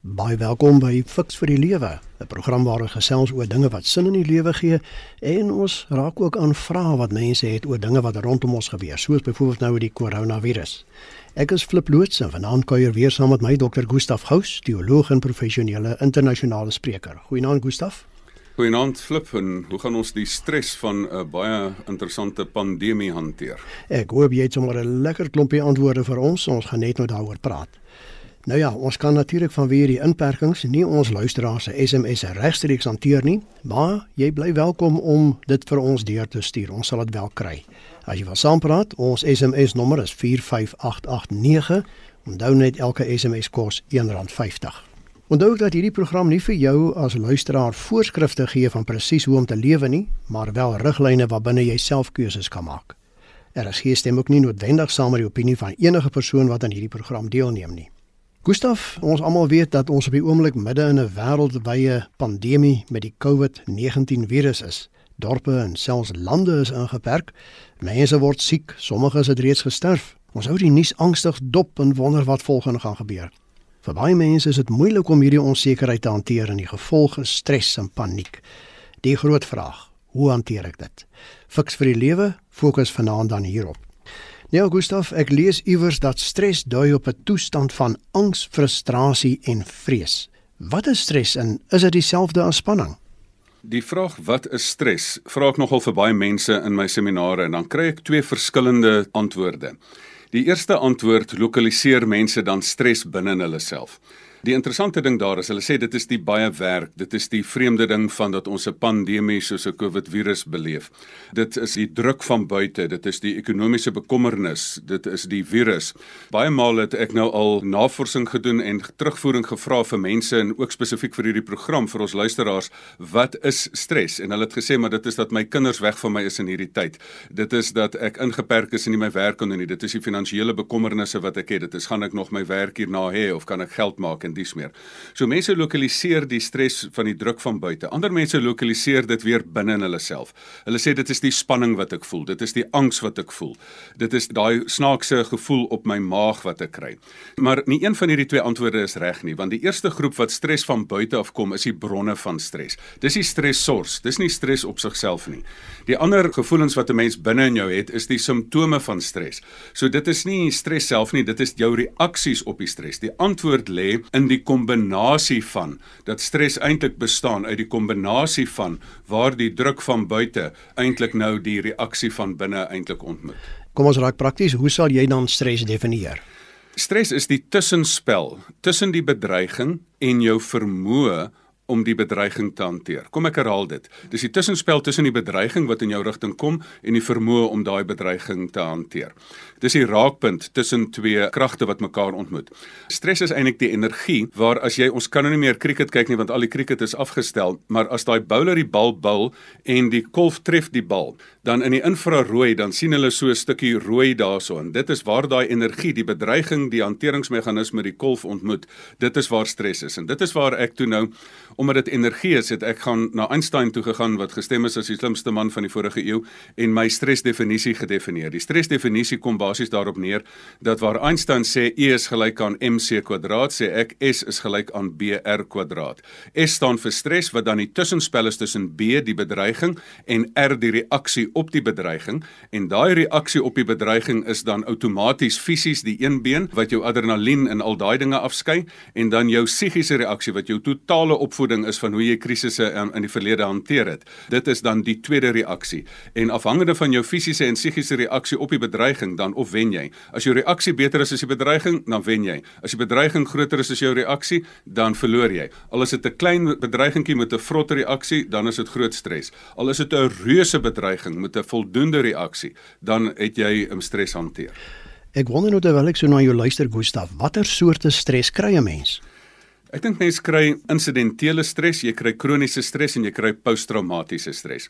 Baie welkom by Fix vir die Lewe, 'n program waar ons gesels oor dinge wat sin in die lewe gee en ons raak ook aan vrae wat mense het oor dinge wat rondom ons gebeur, soos byvoorbeeld nou met die koronavirus. Ek is Flip Loots en vanaand kuier weer saam met my dokter Gustaf Gous, teoloog en professionele internasionale spreker. Goeienaand Gustaf. Goeienaand Flip, en hoe gaan ons die stres van 'n baie interessante pandemie hanteer? Ek hoop jy het sommer 'n lekker klompie antwoorde vir ons. Ons gaan net nou daaroor praat. Nou ja, ons kan natuurlik vanweer die inperkings nie ons luisteraars se SMS regstreeks hanteer nie, maar jy bly welkom om dit vir ons deur te stuur. Ons sal dit wel kry. As jy wil saampraat, ons SMS nommer is 45889. Onthou net elke SMS kos R1.50. Onthou dat hierdie program nie vir jou as luisteraar voorskrifte gee van presies hoe om te lewe nie, maar wel riglyne waarbinne jy self keuses kan maak. Er is geen stem ook nie noodwendig saam met die opinie van enige persoon wat aan hierdie program deelneem nie. Gustaf, ons almal weet dat ons op die oomblik midde in 'n wêreldwye pandemie met die COVID-19 virus is. Dorpe en selfs lande is ingeperk. Mense word siek, sommige het reeds gesterf. Ons hou die nuus angstig dop en wonder wat volgende gaan gebeur. Vir baie mense is dit moeilik om hierdie onsekerheid te hanteer en die gevolge stres en paniek. Die groot vraag, hoe hanteer ek dit? Fiks vir die lewe, fokus vanaand dan hierop. Nee, Gustaf, ek lees iewers dat stres dui op 'n toestand van angs, frustrasie en vrees. Wat is stres en is dit dieselfde as spanning? Die vraag wat is stres? Vra ek nogal vir baie mense in my seminare en dan kry ek twee verskillende antwoorde. Die eerste antwoord lokaliseer mense dan stres binne in hulle self. Die interessante ding daar is hulle sê dit is die baie werk, dit is die vreemde ding van dat ons 'n pandemie soos 'n COVID virus beleef. Dit is die druk van buite, dit is die ekonomiese bekommernis, dit is die virus. Baie male het ek nou al navorsing gedoen en terugvoering gevra vir mense en ook spesifiek vir hierdie program vir ons luisteraars, wat is stres? En hulle het gesê maar dit is dat my kinders weg van my is in hierdie tyd. Dit is dat ek ingeperk is en nie my werk kan doen nie. Dit is die finansiële bekommernisse wat ek het. Dit is gaan ek nog my werk hierna hê of kan ek geld maak? En dies meer. So mense lokaliseer die stres van die druk van buite. Ander mense lokaliseer dit weer binne in hulle self. Hulle sê dit is die spanning wat ek voel, dit is die angs wat ek voel. Dit is daai snaakse gevoel op my maag wat ek kry. Maar nie een van hierdie twee antwoorde is reg nie, want die eerste groep wat stres van buite af kom, is die bronne van stres. Dis die stressors, dis nie stres op sigself nie. Die ander gevoelens wat 'n mens binne in jou het, is die simptome van stres. So dit is nie stres self nie, dit is jou reaksies op die stres. Die antwoord lê in in die kombinasie van dat stres eintlik bestaan uit die kombinasie van waar die druk van buite eintlik nou die reaksie van binne eintlik ontmoet. Kom ons raak prakties, hoe sal jy dan stres definieer? Stres is die tussenspel tussen die bedreiging en jou vermoë om die bedreiging te hanteer. Kom ek herhaal dit. Dis die tussenspel tussen die bedreiging wat in jou rigting kom en die vermoë om daai bedreiging te hanteer. Dis die raakpunt tussen twee kragte wat mekaar ontmoet. Stres is eintlik die energie waar as jy ons kan nou nie meer cricket kyk nie want al die cricket is afgestel, maar as daai bowler die bal bul en die kolf tref die bal, dan in die infrarooi dan sien hulle so 'n stukkie rooi daarso en dit is waar daai energie, die bedreiging, die hanteringsmeganisme die kolf ontmoet. Dit is waar stres is en dit is waar ek toe nou omdat dit energie is, het ek gaan na Einstein toe gegaan wat gestem is as die slimste man van die vorige eeu en my stresdefinisie gedefinieer. Die stresdefinisie kom basies daarop neer dat waar Einstein sê E is gelyk aan mc kwadraat, sê ek S is gelyk aan br kwadraat. S staan vir stres wat dan die tussenspel is tussen B die bedreiging en R die reaksie op die bedreiging en daai reaksie op die bedreiging is dan outomaties fisies die een been wat jou adrenalien en al daai dinge afskei en dan jou psigiese reaksie wat jou totale opvoeding is van hoe jy krisisse in, in die verlede hanteer het. Dit is dan die tweede reaksie en afhangende van jou fisiese en psigiese reaksie op die bedreiging dan of wen jy. As jou reaksie beter is as die bedreiging, dan wen jy. As die bedreiging groter is as jou reaksie, dan verloor jy. Al is dit 'n klein bedreigingkie met 'n vrot reaksie, dan is dit groot stres. Al is dit 'n reuse bedreiging met 'n voldoende reaksie, dan het jy 'n stres hanteer. Ek wonder nou terwyl ek so na jou luister, Gustaf, watter soorte stres kry 'n mens? Ek dink mense kry insidentele stres, jy kry kroniese stres en jy kry posttraumatiese stres.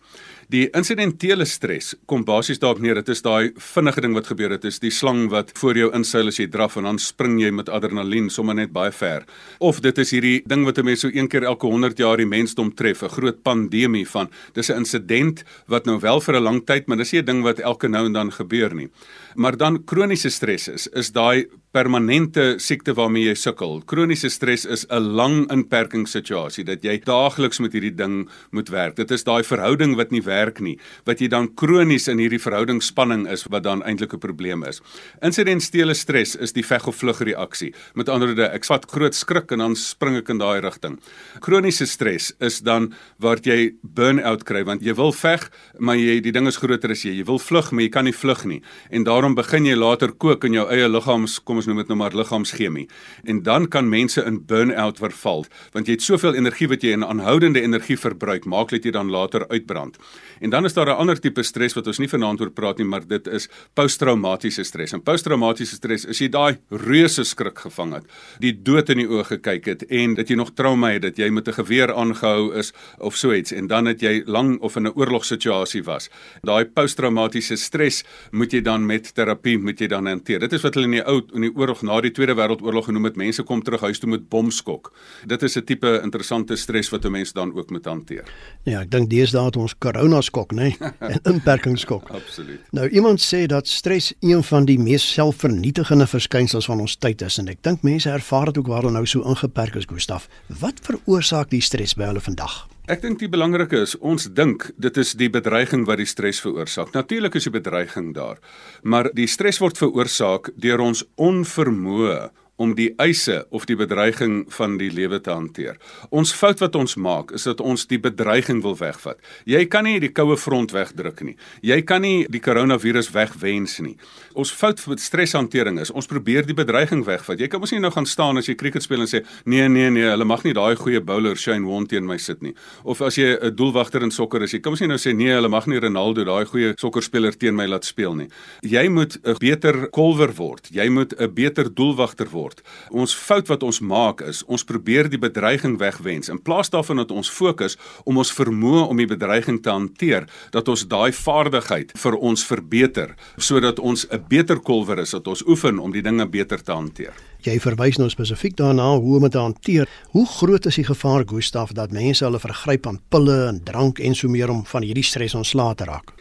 Die insidentele stres kom basies daarop neer, dit is daai vinnige ding wat gebeur het, is die slang wat voor jou inseil as jy draf en dan spring jy met adrenalien sommer net baie ver. Of dit is hierdie ding wat 'n mens so een keer elke 100 jaar die mensdom tref, 'n groot pandemie van dis 'n insident wat nou wel vir 'n lang tyd, maar dis nie 'n ding wat elke nou en dan gebeur nie. Maar dan kroniese stres is is daai permanente siekte waarmee jy sukkel. Kroniese stres is 'n lang inperkingssituasie dat jy daagliks met hierdie ding moet werk. Dit is daai verhouding wat nie werk nie, wat jy dan kronies in hierdie verhoudingsspanning is wat dan eintlik 'n probleem is. Insidentele stres is die veg of vlug reaksie. Met ander woorde, ek vat groot skrik en dan spring ek in daai rigting. Kroniese stres is dan waar jy burn-out kry want jy wil veg, maar jy die ding is groter as jy. Jy wil vlug, maar jy kan nie vlug nie. En daarom begin jy later kook in jou eie liggaams, kom ons noem dit nou maar liggaamschemie. En dan kan mense in burn-out verval, want jy het soveel energie wat jy in aanhoudende energie verbruik, maak dit jy dan later uitbrand. En dan is daar 'n ander tipe stres wat ons nie vanaand oor praat nie, maar dit is posttraumatiese stres. En posttraumatiese stres is jy daai reuse skrik gevang het, die dood in die oë gekyk het en dat jy nog trauma het dat jy met 'n geweer aangehou is of so iets en dan het jy lang of in 'n oorlogssituasie was. Daai posttraumatiese stres moet jy dan met terapie moet jy dan hanteer. Dit is wat hulle in die ou in die oorlog na die Tweede Wêreldoorlog genoem het mense kom terug huis toe met bomskok. Dit is 'n tipe interessante stres wat 'n mens dan ook moet hanteer. Ja, ek dink deesdae het ons corona skok, nê? Nee? 'n Inperkingsskok. Absoluut. Nou iemand sê dat stres een van die mees selfvernietigende verskynsels van ons tyd is en ek dink mense ervaar dit ook waar hulle nou so ingeperk is, Gustaf. Wat veroorsaak die stres by hulle vandag? Ek dink die belangrike is ons dink dit is die bedreiging wat die stres veroorsaak. Natuurlik is die bedreiging daar, maar die stres word veroorsaak deur ons onvermoë om die eise of die bedreiging van die lewe te hanteer. Ons fout wat ons maak is dat ons die bedreiging wil wegvat. Jy kan nie die koue front wegdruk nie. Jy kan nie die koronavirus wegwens nie. Ons fout met streshantering is ons probeer die bedreiging wegvat. Jy kan mos nie nou gaan staan as jy cricket speel en sê nee nee nee, hulle mag nie daai goeie bowler Shane Warne teen my sit nie. Of as jy 'n doelwagter in sokker is, jy kan mos nie nou sê nee, hulle mag nie Ronaldo daai goeie sokkerspeler teen my laat speel nie. Jy moet 'n beter kolwer word. Jy moet 'n beter doelwagter word word. Ons fout wat ons maak is ons probeer die bedreiging wegwens in plaas daarvan dat ons fokus om ons vermoë om die bedreiging te hanteer, dat ons daai vaardigheid vir ons verbeter sodat ons 'n beter kolwer is dat ons oefen om die dinge beter te hanteer. Jy verwys nou spesifiek daarna hoe om dit te hanteer. Hoe groot is die gevaar Gustaf dat mense hulle vergryp aan pille en drank en so meer om van hierdie stres ontslae te raak?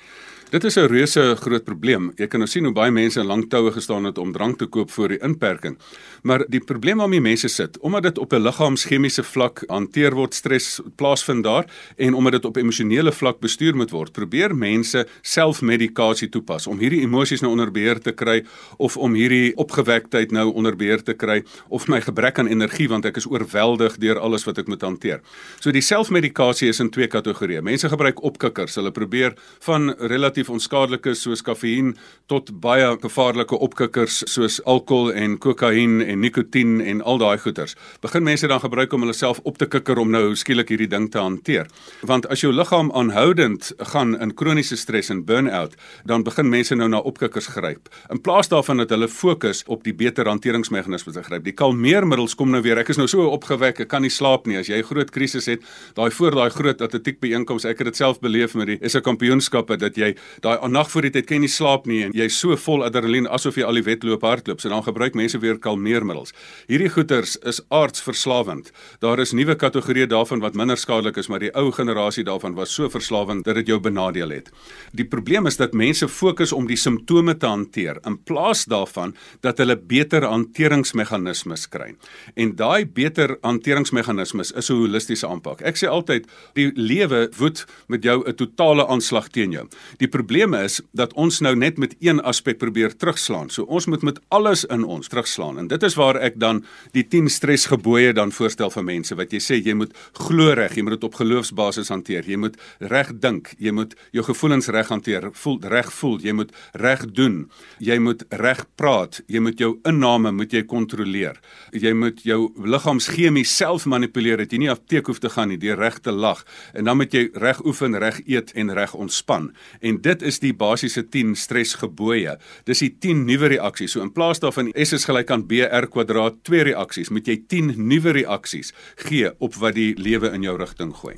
Dit is 'n reuse groot probleem. Jy kan nou sien hoe baie mense in lang toue gestaan het om drank te koop voor die inperking. Maar die probleem waarmee mense sit, omdat dit op 'n liggaamschemiese vlak hanteer word, stres plaasvind daar en omdat dit op emosionele vlak bestuur moet word, probeer mense selfmedikasie toepas om hierdie emosies nou onder beheer te kry of om hierdie opgewektheid nou onder beheer te kry of my gebrek aan energie want ek is oorweldig deur alles wat ek moet hanteer. So die selfmedikasie is in twee kategorieë. Mense gebruik opkikkers. Hulle probeer van relatief relatief onskadelik is soos kafeïen tot baie gevaarlike opkikkers soos alkohol en kokain en nikotien en al daai goeters. Begin mense dan gebruik om hulle self op te kikker om nou skielik hierdie ding te hanteer. Want as jou liggaam aanhoudend gaan in kroniese stres en burn-out, dan begin mense nou na opkikkers gryp. In plaas daarvan dat hulle fokus op die beter hanteringsmeganismes te gryp. Die kalmeermiddels kom nou weer. Ek is nou so opgewek, ek kan nie slaap nie. As jy 'n groot krisis het, daai voor daai groot atletiek byeenkomste, ek het dit self beleef met die is 'n kampioenskappe dat jy daai nag voor die tyd kan jy nie slaap nie en jy's so vol adrenalien asof jy al die wedloop hardloop. So dan gebruik mense weer kalmeermiddels. Hierdie goeters is aardsverslawend. Daar is nuwe kategorieë daarvan wat minder skadelik is, maar die ou generasie daarvan was so verslawend dat dit jou benadeel het. Die probleem is dat mense fokus om die simptome te hanteer in plaas daarvan dat hulle beter hanteringsmeganismes kry. En daai beter hanteringsmeganismes is 'n holistiese aanpak. Ek sê altyd die lewe woed met jou 'n totale aanslag teen jou. Die probleem is dat ons nou net met een aspek probeer terugslaan. So ons moet met alles in ons terugslaan. En dit is waar ek dan die 10 stresgebooie dan voorstel vir mense wat jy sê jy moet glo reg, jy moet dit op geloofsbasis hanteer. Jy moet reg dink, jy moet jou gevoelens reg hanteer, voel reg voel, jy moet reg doen. Jy moet reg praat, jy moet jou inname moet jy kontroleer. Jy moet jou liggaamschemie self manipuleer dat jy nie apteek hoef te gaan nie, deur reg te lag. En dan moet jy reg oefen, reg eet en reg ontspan. En dit is die basiese 10 stresgebooie. Dis die 10 nuwe reaksies. So in plaas daarvan S is gelyk aan BR kwadraat 2 reaksies, moet jy 10 nuwe reaksies gee op wat die lewe in jou rigting gooi.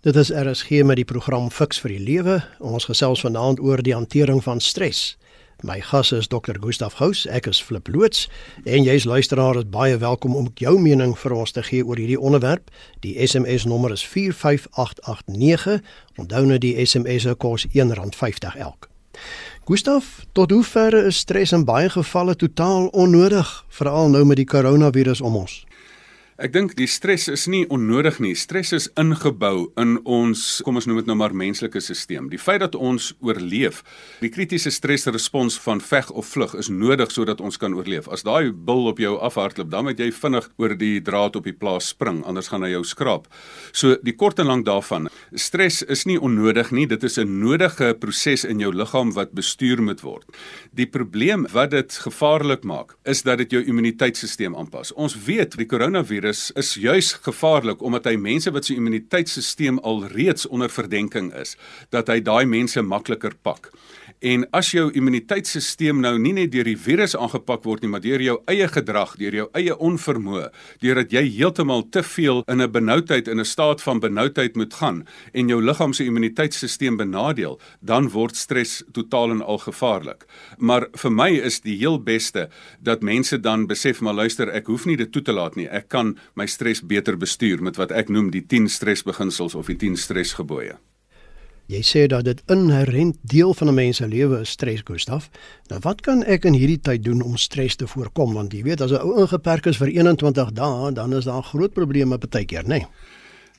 Dit is RSG met die program Fix vir die Lewe. Ons gesels vanaand oor die hantering van stres. My gas is Dr. Gustaf Gous, ek is Flip loods en jy's luisteraar is baie welkom om jou mening vir ons te gee oor hierdie onderwerp. Die SMS nommer is 45889. Onthou nou die SMS se kos R1.50 elk. Gustaf, tot hoever is stres in baie gevalle totaal onnodig, veral nou met die koronavirus om ons? Ek dink die stres is nie onnodig nie. Stres is ingebou in ons, kom ons noem dit nou maar menslike stelsel. Die feit dat ons oorleef, die kritiese stresrespons van veg of vlug is nodig sodat ons kan oorleef. As daai bil op jou afhardloop, dan moet jy vinnig oor die draad op die plaas spring, anders gaan hy jou skraap. So die kort en lank daarvan, stres is nie onnodig nie. Dit is 'n nodige proses in jou liggaam wat bestuur moet word. Die probleem wat dit gevaarlik maak, is dat dit jou immuniteitstelsel aanpas. Ons weet die koronavirus virus is juis gevaarlik omdat hy mense wat se immuniteitstelsel alreeds onder verdenking is, dat hy daai mense makliker pak. En as jou immuniteitstelsel nou nie net deur die virus aangepak word nie, maar deur jou eie gedrag, deur jou eie onvermoë, deurdat jy heeltemal te veel in 'n benoudheid in 'n staat van benoudheid moet gaan en jou liggaam se immuniteitstelsel benadeel, dan word stres totaal en al gevaarlik. Maar vir my is die heel beste dat mense dan besef maar luister, ek hoef nie dit toe te laat nie. Ek kan my stres beter bestuur met wat ek noem die 10 stresbeginsels of die 10 stresgebooie. Jy sê dat dit inherënt deel van 'n mens se lewe is stres, Gustaf. Nou wat kan ek in hierdie tyd doen om stres te voorkom? Want jy weet as 'n ou ingeperk is vir 21 dae, dan is daar groot probleme baie keer, nê? Nee?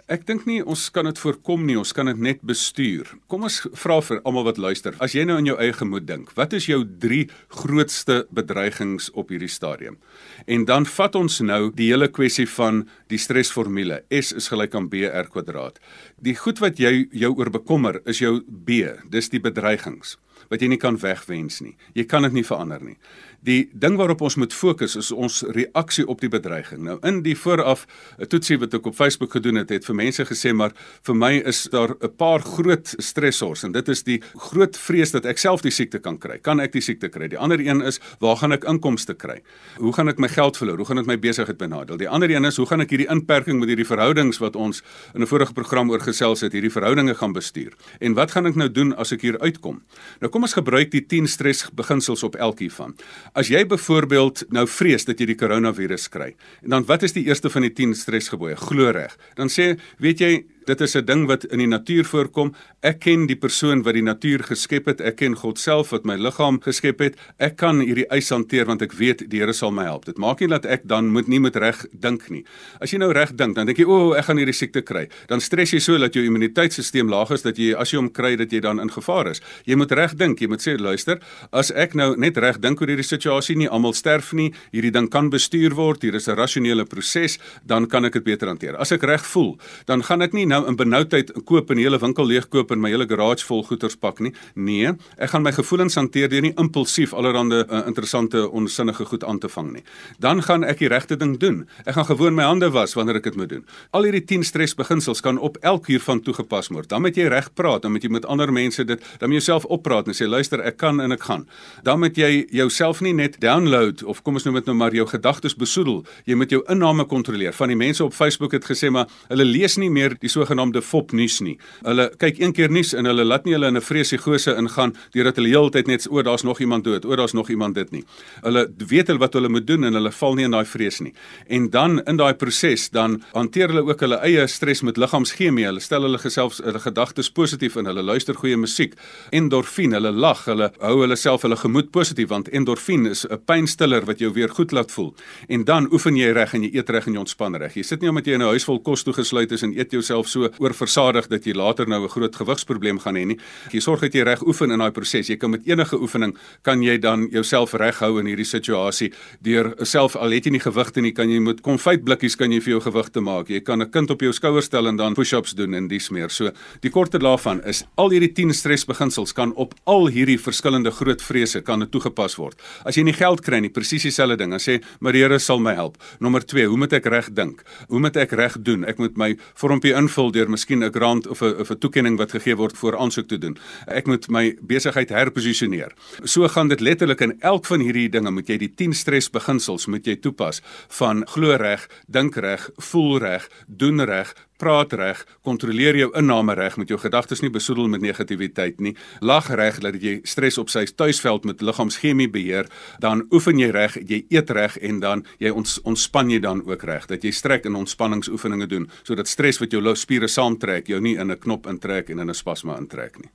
Ek dink nie ons kan dit voorkom nie, ons kan dit net bestuur. Kom ons vra vir almal wat luister. As jy nou in jou eie gemoed dink, wat is jou 3 grootste bedreigings op hierdie stadium? En dan vat ons nou die hele kwessie van die stresformule. S is gelyk aan BR kwadraat. Die goed wat jy jou oor bekommer is jou B, dis die bedreigings wat jy nie kan wegwens nie. Jy kan dit nie verander nie. Die ding waarop ons moet fokus is ons reaksie op die bedreiging. Nou in die vooraf 'n toetsie wat ek op Facebook gedoen het, het vir mense gesê maar vir my is daar 'n paar groot stressors en dit is die groot vrees dat ek self die siekte kan kry. Kan ek die siekte kry? Die ander een is waar gaan ek inkomste kry? Hoe gaan ek my geld verloor? Hoe gaan dit my besigheid benadeel? Die ander een is hoe gaan ek hierdie inperking met hierdie verhoudings wat ons in 'n vorige program oor gesels het, hierdie verhoudinge gaan bestuur? En wat gaan ek nou doen as ek hier uitkom? Nou kom ons gebruik die 10 stresbeginsels op elkeen van. As jy byvoorbeeld nou vrees dat jy die koronavirus kry, en dan wat is die eerste van die 10 stresgebooie? Glo reg. Dan sê, weet jy, dit is 'n ding wat in die natuur voorkom. Ek ken die persoon wat die natuur geskep het. Ek ken God self wat my liggaam geskep het. Ek kan hierdie eis hanteer want ek weet die Here sal my help. Dit maak nie dat ek dan moet nie met reg dink nie. As jy nou reg dink, dan dink jy, "O, oh, ek gaan hierdie siekte kry." Dan stres jy so dat jou immuniteitstelsel laag is dat jy as jy hom kry dat jy dan in gevaar is. Jy moet reg dink. Jy moet sê, "Luister, as ek nou net reg dink oor hierdie situasie, nie almal sterf nie. Hierdie ding kan bestuur word. Hier is 'n rasionele proses, dan kan ek dit beter hanteer." As ek reg voel, dan gaan ek nie nou in benoudheid koop en hele winkel leegkoop en my hele garage vol goederes pak nie. Nee, ek gaan my gevoelens hanteer deur nie impulsief allerlei uh, interessante onsinnige goed aan te vang nie. Dan gaan ek die regte ding doen. Ek gaan gewoon my hande was wanneer ek dit moet doen. Al hierdie 10 stresbeginsels kan op elk hiervan toegepas word. Dan moet jy reg praat, dan moet jy met ander mense dit, dan moet jy jouself oppraat en sê luister, ek kan en ek gaan. Dan moet jy jouself nie net download of kom ons noem dit nou maar jou gedagtes besoedel. Jy moet jou inname kontroleer. Van die mense op Facebook het gesê maar hulle lees nie meer die sogenaamde fop nuus nie. Hulle kyk een keer nuus en hulle laat nie hulle in 'n vreesigose ingaan deurdat hulle heeltyd net o, daar's nog iemand dood, o, daar's nog iemand dit nie. Hulle weet hulle wat hulle moet doen en hulle val nie in daai vrees nie. En dan in daai proses dan hanteer hulle ook hulle eie stres met liggaamschemie. Hulle stel hulle geself hulle gedagtes positief in. Hulle luister goeie musiek. Endorfien, hulle lag, hulle hou hulle self hulle gemoed positief want endorfien is 'n pynstiller wat jou weer goed laat voel. En dan oefen jy reg en jy eet reg en jy ontspan reg. Jy sit nie omdat jy in 'n huis vol kos toegesluit is en eet jouself so oorversadig dat jy later nou 'n groot gewigsprobleem gaan hê nie. Jy sorg dat jy reg oefen in daai proses. Jy kan met enige oefening kan jy dan jouself reghou in hierdie situasie deur self al het jy nie gewigte nie, kan jy met konfytblikkies kan jy vir jou gewigte maak. Jy kan 'n kind op jou skouer stel en dan push-ups doen en dis meer. So die korte daarvan is al hierdie 10 stresbeginsels kan op al hierdie verskillende groot vrese kan toegepas word. As jy nie geld kry nie, presies dieselfde ding. Dan sê Mariere sal my help. Nommer 2, hoe moet ek reg dink? Hoe moet ek reg doen? Ek moet my vormpie invul deur miskien 'n grant of 'n 'n toekenning wat gegee word vir aansoek te doen. Ek moet my besigheid herposisioneer. So gaan dit letterlik in elk van hierdie dinge moet jy die 10 stresbeginsels moet jy toepas van glo reg, dink reg, voel reg, doen reg, praat reg, kontroleer jou inname reg met jou gedagtes nie besoedel met negativiteit nie. Lag reg dat jy stres op sy tuisveld met liggaamschemie beheer, dan oefen jy reg, jy eet reg en dan jy ons ontspan jy dan ook reg dat jy strek en ontspanningsoefeninge doen sodat stres wat jou spiere saamtrek jou nie in 'n knop intrek en in 'n spasma intrek nie.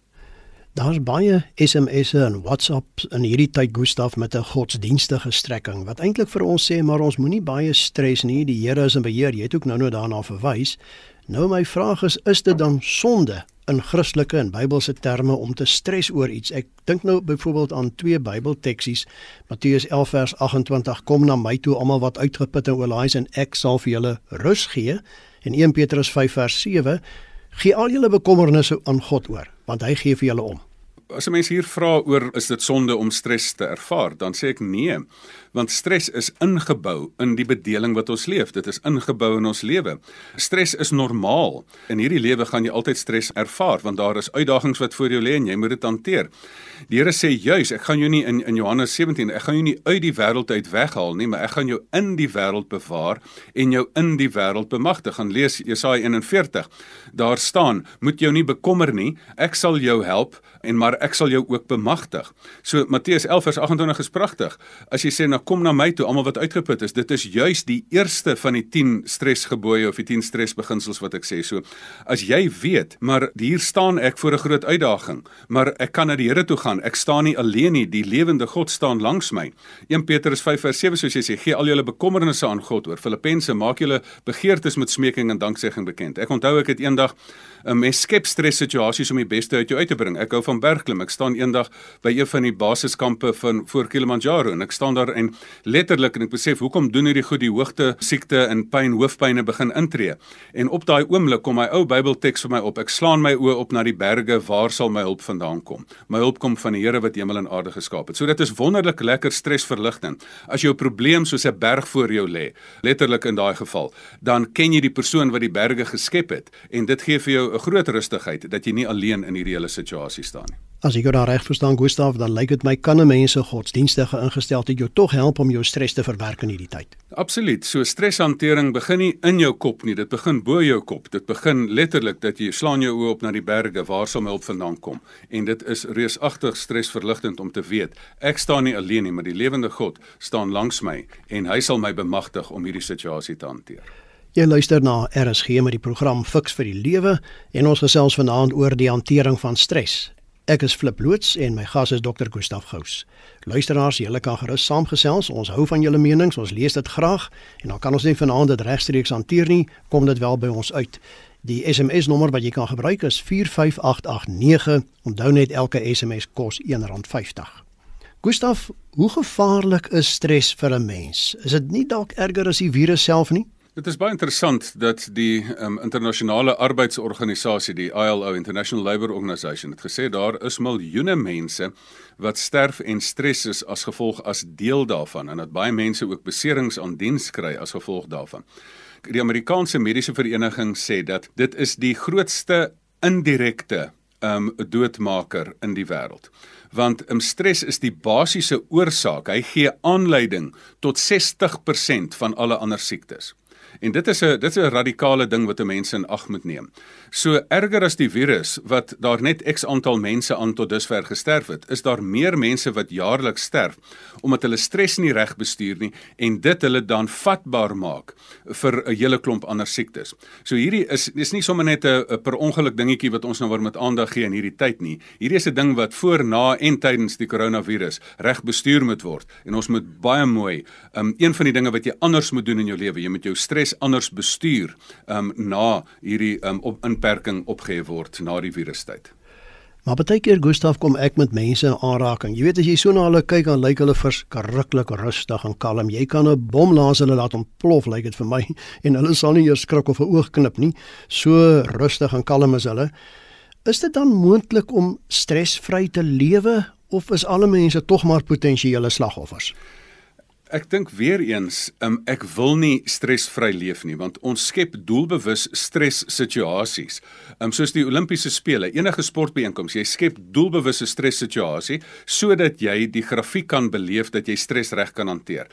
Daar's baie SMS'e en WhatsApps in hierdie tyd Gustaf met 'n godsdienstige strekking wat eintlik vir ons sê maar ons moenie baie stres nie. Die Here is in beheer. Jy het ook nou-nou daarna verwys. Nou my vraag is, is dit dan sonde in Christelike en Bybelse terme om te stres oor iets? Ek dink nou byvoorbeeld aan twee Bybelteksies. Matteus 11 vers 28: Kom na my toe almal wat uitgeput en oorlaai is en ek sal vir julle rus gee. En 1 Petrus 5 vers 7: Gee al julle bekommernisse aan God oor, want hy gee vir julle om as 'n mens hier vra oor is dit sonde om stres te ervaar, dan sê ek nee, want stres is ingebou in die bedeling wat ons leef. Dit is ingebou in ons lewe. Stres is normaal. In hierdie lewe gaan jy altyd stres ervaar want daar is uitdagings wat voor jou lê en jy moet dit hanteer. Die Here sê juis, ek gaan jou nie in in Johannes 17, ek gaan jou nie uit die wêreld uit weghaal nie, maar ek gaan jou in die wêreld bewaar en jou in die wêreld bemagtig. Gaan lees Jesaja 41. Daar staan: "Moet jou nie bekommer nie, ek sal jou help en maar ek sal jou ook bemagtig. So Matteus 11 vers 28 is pragtig. As jy sê nou kom na my toe almal wat uitgeput is, dit is juis die eerste van die 10 stresgebooie of die 10 stresbeginsels wat ek sê. So as jy weet, maar hier staan ek voor 'n groot uitdaging, maar ek kan na die Here toe gaan. Ek staan nie alleen nie, die lewende God staan langs my. 1 Petrus 5 vers 7 soos jy sê, gee al julle bekommernisse aan God oor. Filippense maak julle begeertes met smeking en danksegging bekend. Ek onthou ek het eendag 'n mens skep stres situasies om die beste uit jou uit te bring. Ek hou van bergklim. Ek staan eendag by een van die basiskampe van voor Kilimanjaro en ek staan daar en letterlik en ek besef hoekom doen hierdie goed die hoogte siekte en pyn hoofpynne begin intree. En op daai oomblik kom my ou Bybelteks vir my op. Ek slaan my oë op na die berge. Waar sal my hulp vandaan kom? My hulp kom van die Here wat hemel en aarde geskaap het. So dit is wonderlik lekker stresverligtend. As jou probleem soos 'n berg voor jou lê, letterlik in daai geval, dan ken jy die persoon wat die berge geskep het en dit gee vir jou 'n groot rustigheid dat jy nie alleen in hierdie hele situasie staan nie. As ek jou daar reg verstaan Gustaf, dan lyk dit my kan 'n mens se godsdienstige ingesteldheid jou tog help om jou stres te verwerk in hierdie tyd. Absoluut. So streshantering begin nie in jou kop nie, dit begin bo jou kop. Dit begin letterlik dat jy slaan jou oë op na die berge, waar my hulp vandaan kom? En dit is reusagtig stresverligtend om te weet ek staan nie alleen nie, maar die lewende God staan langs my en hy sal my bemagtig om hierdie situasie te hanteer. Jy luister na RSG met die program Fix vir die Lewe en ons gesels vanaand oor die hantering van stres. Ek is Flip loods en my gas is Dr. Gustaf Gous. Luisteraars, julle kan gerus saamgesels. Ons hou van julle menings, ons lees dit graag en dan kan ons nie vanaand dit regstreeks hanteer nie, kom dit wel by ons uit. Die SMS nommer wat jy kan gebruik is 45889. Onthou net elke SMS kos R1.50. Gustaf, hoe gevaarlik is stres vir 'n mens? Is dit nie dalk erger as die virus self nie? Dit is baie interessant dat die um, internasionale arbeidsorganisasie, die ILO, International Labour Organization, het gesê daar is miljoene mense wat sterf en stres is as gevolg as deel daarvan en dat baie mense ook beserings aan diens kry as gevolg daarvan. Die Amerikaanse Mediese Vereniging sê dat dit is die grootste indirekte um doodmaker in die wêreld want um, stres is die basiese oorsaak. Hy gee aanleiding tot 60% van alle ander siektes. En dit is 'n dit is 'n radikale ding wat mense in ag moet neem. So erger as die virus wat daar net X aantal mense aan tot dusver gesterf het, is daar meer mense wat jaarliks sterf omdat hulle stres nie reg bestuur nie en dit hulle dan vatbaar maak vir 'n hele klomp ander siektes. So hierdie is is nie sommer net 'n per ongeluk dingetjie wat ons nou weer met aandag gee in hierdie tyd nie. Hierdie is 'n ding wat voor, na en tydens die koronavirus reg bestuur moet word en ons moet baie mooi um een van die dinge wat jy anders moet doen in jou lewe, jy moet jou stres stres anders bestuur um na hierdie um op inperking opgehef word na die virustyd. Maar baie keer Gustaf kom ek met mense in aanraking. Jy weet as jy so na hulle kyk dan lyk hulle verskriklik rustig en kalm. Jy kan 'n bom laas hulle laat ontplof lyk dit vir my en hulle sal nie eers skrik of 'n oog knip nie. So rustig en kalm is hulle. Is dit dan moontlik om stresvry te lewe of is alle mense tog maar potensiële slagoffers? Ek dink weer eens, um, ek wil nie stresvry leef nie want ons skep doelbewus stres situasies. Um, soos die Olimpiese spele, enige sportbijeenkoms, jy skep doelbewusse stres situasie sodat jy die grafiek kan beleef dat jy stres reg kan hanteer.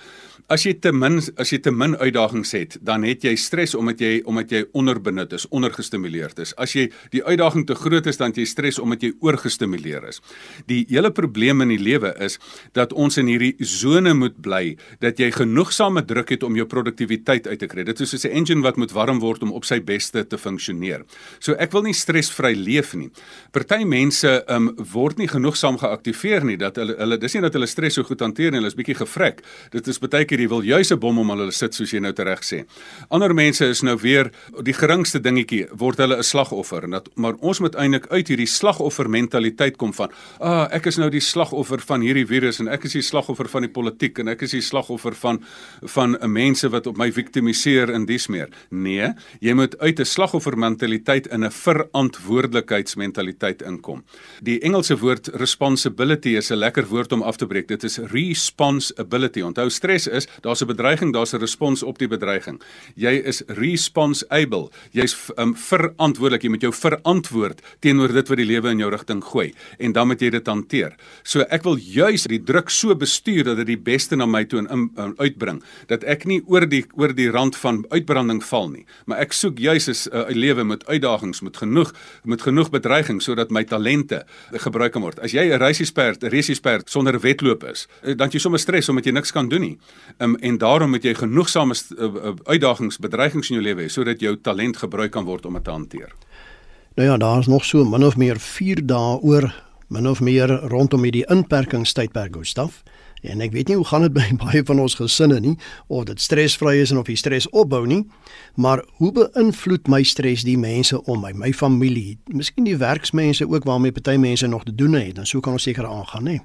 As jy te min as jy te min uitdagings het, dan het jy stres omdat jy omdat jy onderbenut is, ondergestimuleerd is. As jy die uitdaging te groot is, dan jy stres omdat jy oorgestimuleer is. Die hele probleem in die lewe is dat ons in hierdie sone moet bly dat jy genoegsame druk het om jou produktiwiteit uit te kry. Dit is soos 'n engine wat moet warm word om op sy beste te funksioneer. So ek wil nie stresvry leef nie. Party mense um word nie genoegsaam geaktiveer nie dat hulle hulle dis nie dat hulle stres so goed hanteer nie, hulle is bietjie gevrek. Dit is baie keer jy wil juis 'n bom om hulle sit soos jy nou tereg sê. Ander mense is nou weer die geringste dingetjie word hulle 'n slagoffer en dat maar ons moet eintlik uit hierdie slagoffer mentaliteit kom van ah ek is nou die slagoffer van hierdie virus en ek is die slagoffer van die politiek en ek is die slagoffer van van mense wat op my viktimiseer in dies meer. Nee, jy moet uit 'n slagoffer mentaliteit in 'n verantwoordelikheidsmentaliteit inkom. Die Engelse woord responsibility is 'n lekker woord om af te breek. Dit is responsibility. Onthou stres is daar's 'n bedreiging, daar's 'n respons op die bedreiging. Jy is responsible. Jy's um, verantwoordelik. Jy moet jou verantwoord teenoor dit wat die lewe in jou rigting gooi en dan moet jy dit hanteer. So ek wil juis die druk so bestuur dat dit die beste na my toe en in, in, uitbring dat ek nie oor die oor die rand van uitbranding val nie, maar ek soek juis 'n uh, lewe met uitdagings, met genoeg met genoeg bedreiging sodat my talente gebruik kan word. As jy 'n reisiesperd, 'n reisiesperd sonder wedloop is, eh, dan jy sommer stres omdat jy niks kan doen nie. Um, en daarom moet jy genoegsame uh, uitdagings, bedreigings in jou lewe hê sodat jou talent gebruik kan word om dit te hanteer. Nou ja, daar is nog so min of meer 4 dae oor min of meer rondom hierdie inperkingstydperk Gustaf. En ek weet nie hoe gaan dit by baie van ons gesinne nie of dit stresvry is en of jy stres opbou nie, maar hoe beïnvloed my stres die mense om my, my familie, miskien die werksmense ook waarmee party mense nog te doen het, dan sou kan ons seker aangaan, nê.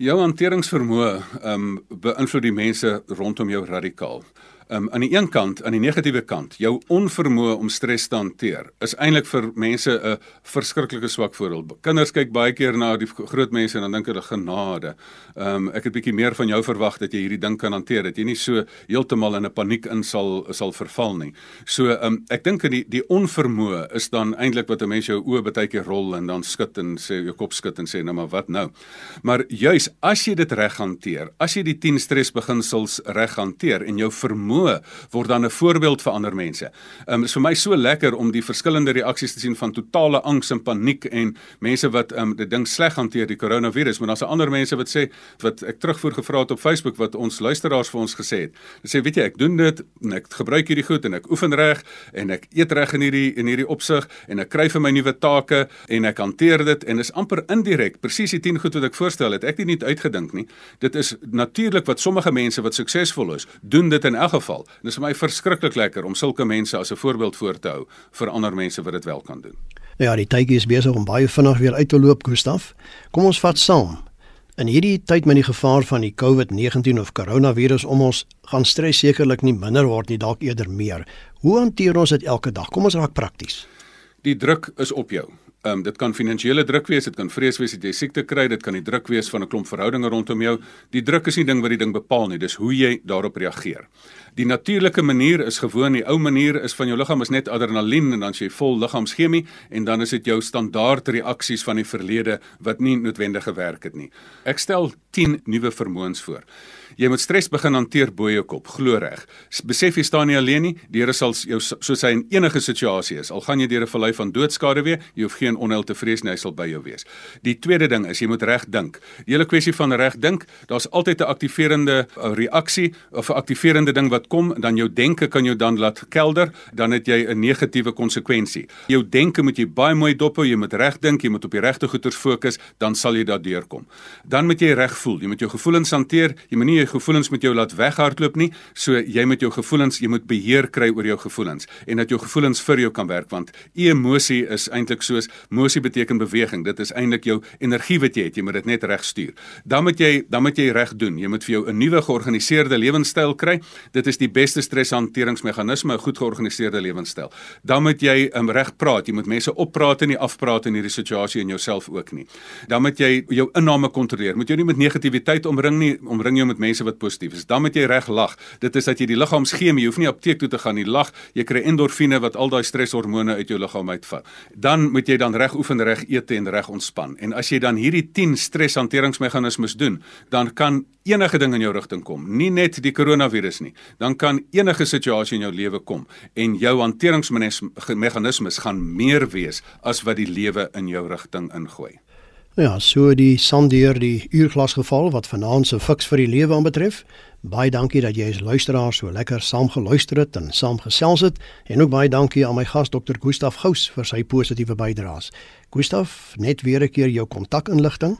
Jou hanteringsvermoë ehm um, beïnvloed die mense rondom jou radikaal um, aan die een kant, aan die negatiewe kant, jou onvermoë om stres te hanteer is eintlik vir mense 'n verskriklike swak voorbeeld. Kinders kyk baie keer na die groot mense en dan dink hulle genade. Um, ek het bietjie meer van jou verwag dat jy hierdie ding kan hanteer, dat jy nie so heeltemal in 'n paniek in sal sal verval nie. So um, ek dink in die die onvermoë is dan eintlik wat 'n mens jou oë baie keer rol en dan skud en sê jou kop skud en sê nou maar wat nou. Maar juis as jy dit reg hanteer, as jy die 10 stresbeginsels reg hanteer en jou vermoë vermoë word dan 'n voorbeeld vir ander mense. Ehm um, is vir my so lekker om die verskillende reaksies te sien van totale angs en paniek en mense wat ehm um, dit ding sleg hanteer die koronavirus, maar daar's ander mense wat sê wat ek terugvoer gevra het op Facebook wat ons luisteraars vir ons gesê het. Hulle sê weet jy, ek doen dit en ek gebruik hierdie goed en ek oefen reg en ek eet reg in hierdie in hierdie opsig en ek kry vir my nuwe take en ek hanteer dit en is amper indirek presies die 10 goed wat ek voorstel het. Ek het dit nie uitgedink nie. Dit is natuurlik wat sommige mense wat suksesvol is, doen dit in elk geval geval. En dit is vir my verskriklik lekker om sulke mense as 'n voorbeeld voor te hou vir ander mense wat dit wel kan doen. Ja, die tydjie is besig om baie vinnig weer uit te loop, Gustaf. Kom ons vat saam. In hierdie tyd met die gevaar van die COVID-19 of koronavirus om ons gaan stres sekerlik nie minder word nie, dalk eerder meer. Hoe hanteer ons dit elke dag? Kom ons raak prakties. Die druk is op jou. Ehm um, dit kan finansiële druk wees, dit kan vrees wees dat jy siekte kry, dit kan die druk wees van 'n klomp verhoudinge rondom jou. Die druk is nie ding wat die ding bepaal nie, dis hoe jy daarop reageer. Die natuurlike manier is gewoon die ou manier is van jou liggaam is net adrenalien en dan jy vol liggaamschemie en dan is dit jou standaard reaksies van die verlede wat nie noodwendig gewerk het nie. Ek stel 10 nuwe vermoëns voor. Jy moet stres begin hanteer bo jou kop, glo reg. Besef jy staan nie alleen nie. Die Here sal jou soos hy in enige situasie is. Al gaan jy deur 'n vallei van doodskade weer, jy hoef geen onheil te vrees nie, hy sal by jou wees. Die tweede ding is jy moet reg dink. Die hele kwessie van reg dink, daar's altyd 'n aktiverende reaksie of 'n aktiverende ding wat kom, dan jou denke kan jou dan laat kelder, dan het jy 'n negatiewe konsekwensie. Jou denke moet jy baie mooi dop hou, jy moet reg dink, jy moet op die regte goeters fokus, dan sal jy daar deurkom. Dan moet jy reg voel, jy moet jou gevoelens hanteer, jy moet nie jou gevoelens met jou laat weghardloop nie, so jy moet jou gevoelens, jy moet beheer kry oor jou gevoelens en dat jou gevoelens vir jou kan werk want emosie is eintlik soos emosie beteken beweging. Dit is eintlik jou energie wat jy het, jy moet dit net reg stuur. Dan moet jy dan moet jy reg doen. Jy moet vir jou 'n nuwe georganiseerde lewenstyl kry. Dit is die beste streshanteringsmeganisme, 'n goed georganiseerde lewenstyl. Dan moet jy um, reg praat. Jy moet mense oppraat en nie afpraat in hierdie situasie en jouself ook nie. Dan moet jy jou inname kontroleer. Moet jy nie met negativiteit omring nie, omring jou met mense wat positief is. Dan moet jy reg lag. Dit is dat jy die liggaamsgeme, jy hoef nie apteek toe te gaan nie. Lag, jy kry endorfine wat al daai streshormone uit jou liggaam uitvat. Dan moet jy dan reg oefen, reg eet en reg ontspan. En as jy dan hierdie 10 streshanteringsmeganismes doen, dan kan enige ding in jou rigting kom. Nie net die koronavirus nie dan kan enige situasie in jou lewe kom en jou hanteringsmeganismes gaan meer wees as wat die lewe in jou rigting ingooi. Ja, so die sandeer die uurglas geval wat vanaand se fiks vir die lewe aanbetref. Baie dankie dat jy as luisteraar so lekker saam geluister het en saam gesels het en ook baie dankie aan my gas Dr. Gustaf Gous vir sy positiewe bydraes. Gustaf, net weer 'n keer jou kontakinligting.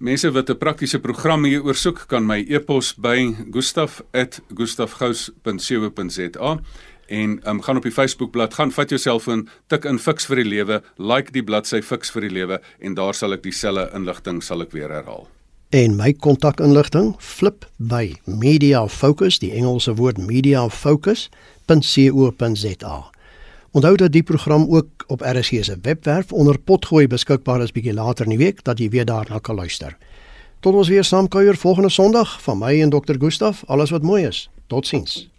Mense wat 'n praktiese program hier oorsoek, kan my e-pos by gustaf@gustafgous.co.za en um, gaan op die Facebookblad, gaan vat jou selfoon, tik in Fix vir die Lewe, like die bladsy Fix vir die Lewe en daar sal ek dieselfde inligting sal ek weer herhaal. En my kontakinligting flip by Media Focus, die Engelse woord Media Focus.co.za. Onthou dat die program ook op RSG se webwerf onder potgooi beskikbaar is bietjie later in die week dat jy weer daarna kan luister. Tot ons weer saam kuier volgende Sondag van my en Dr. Gustaf, alles wat mooi is. Totsiens.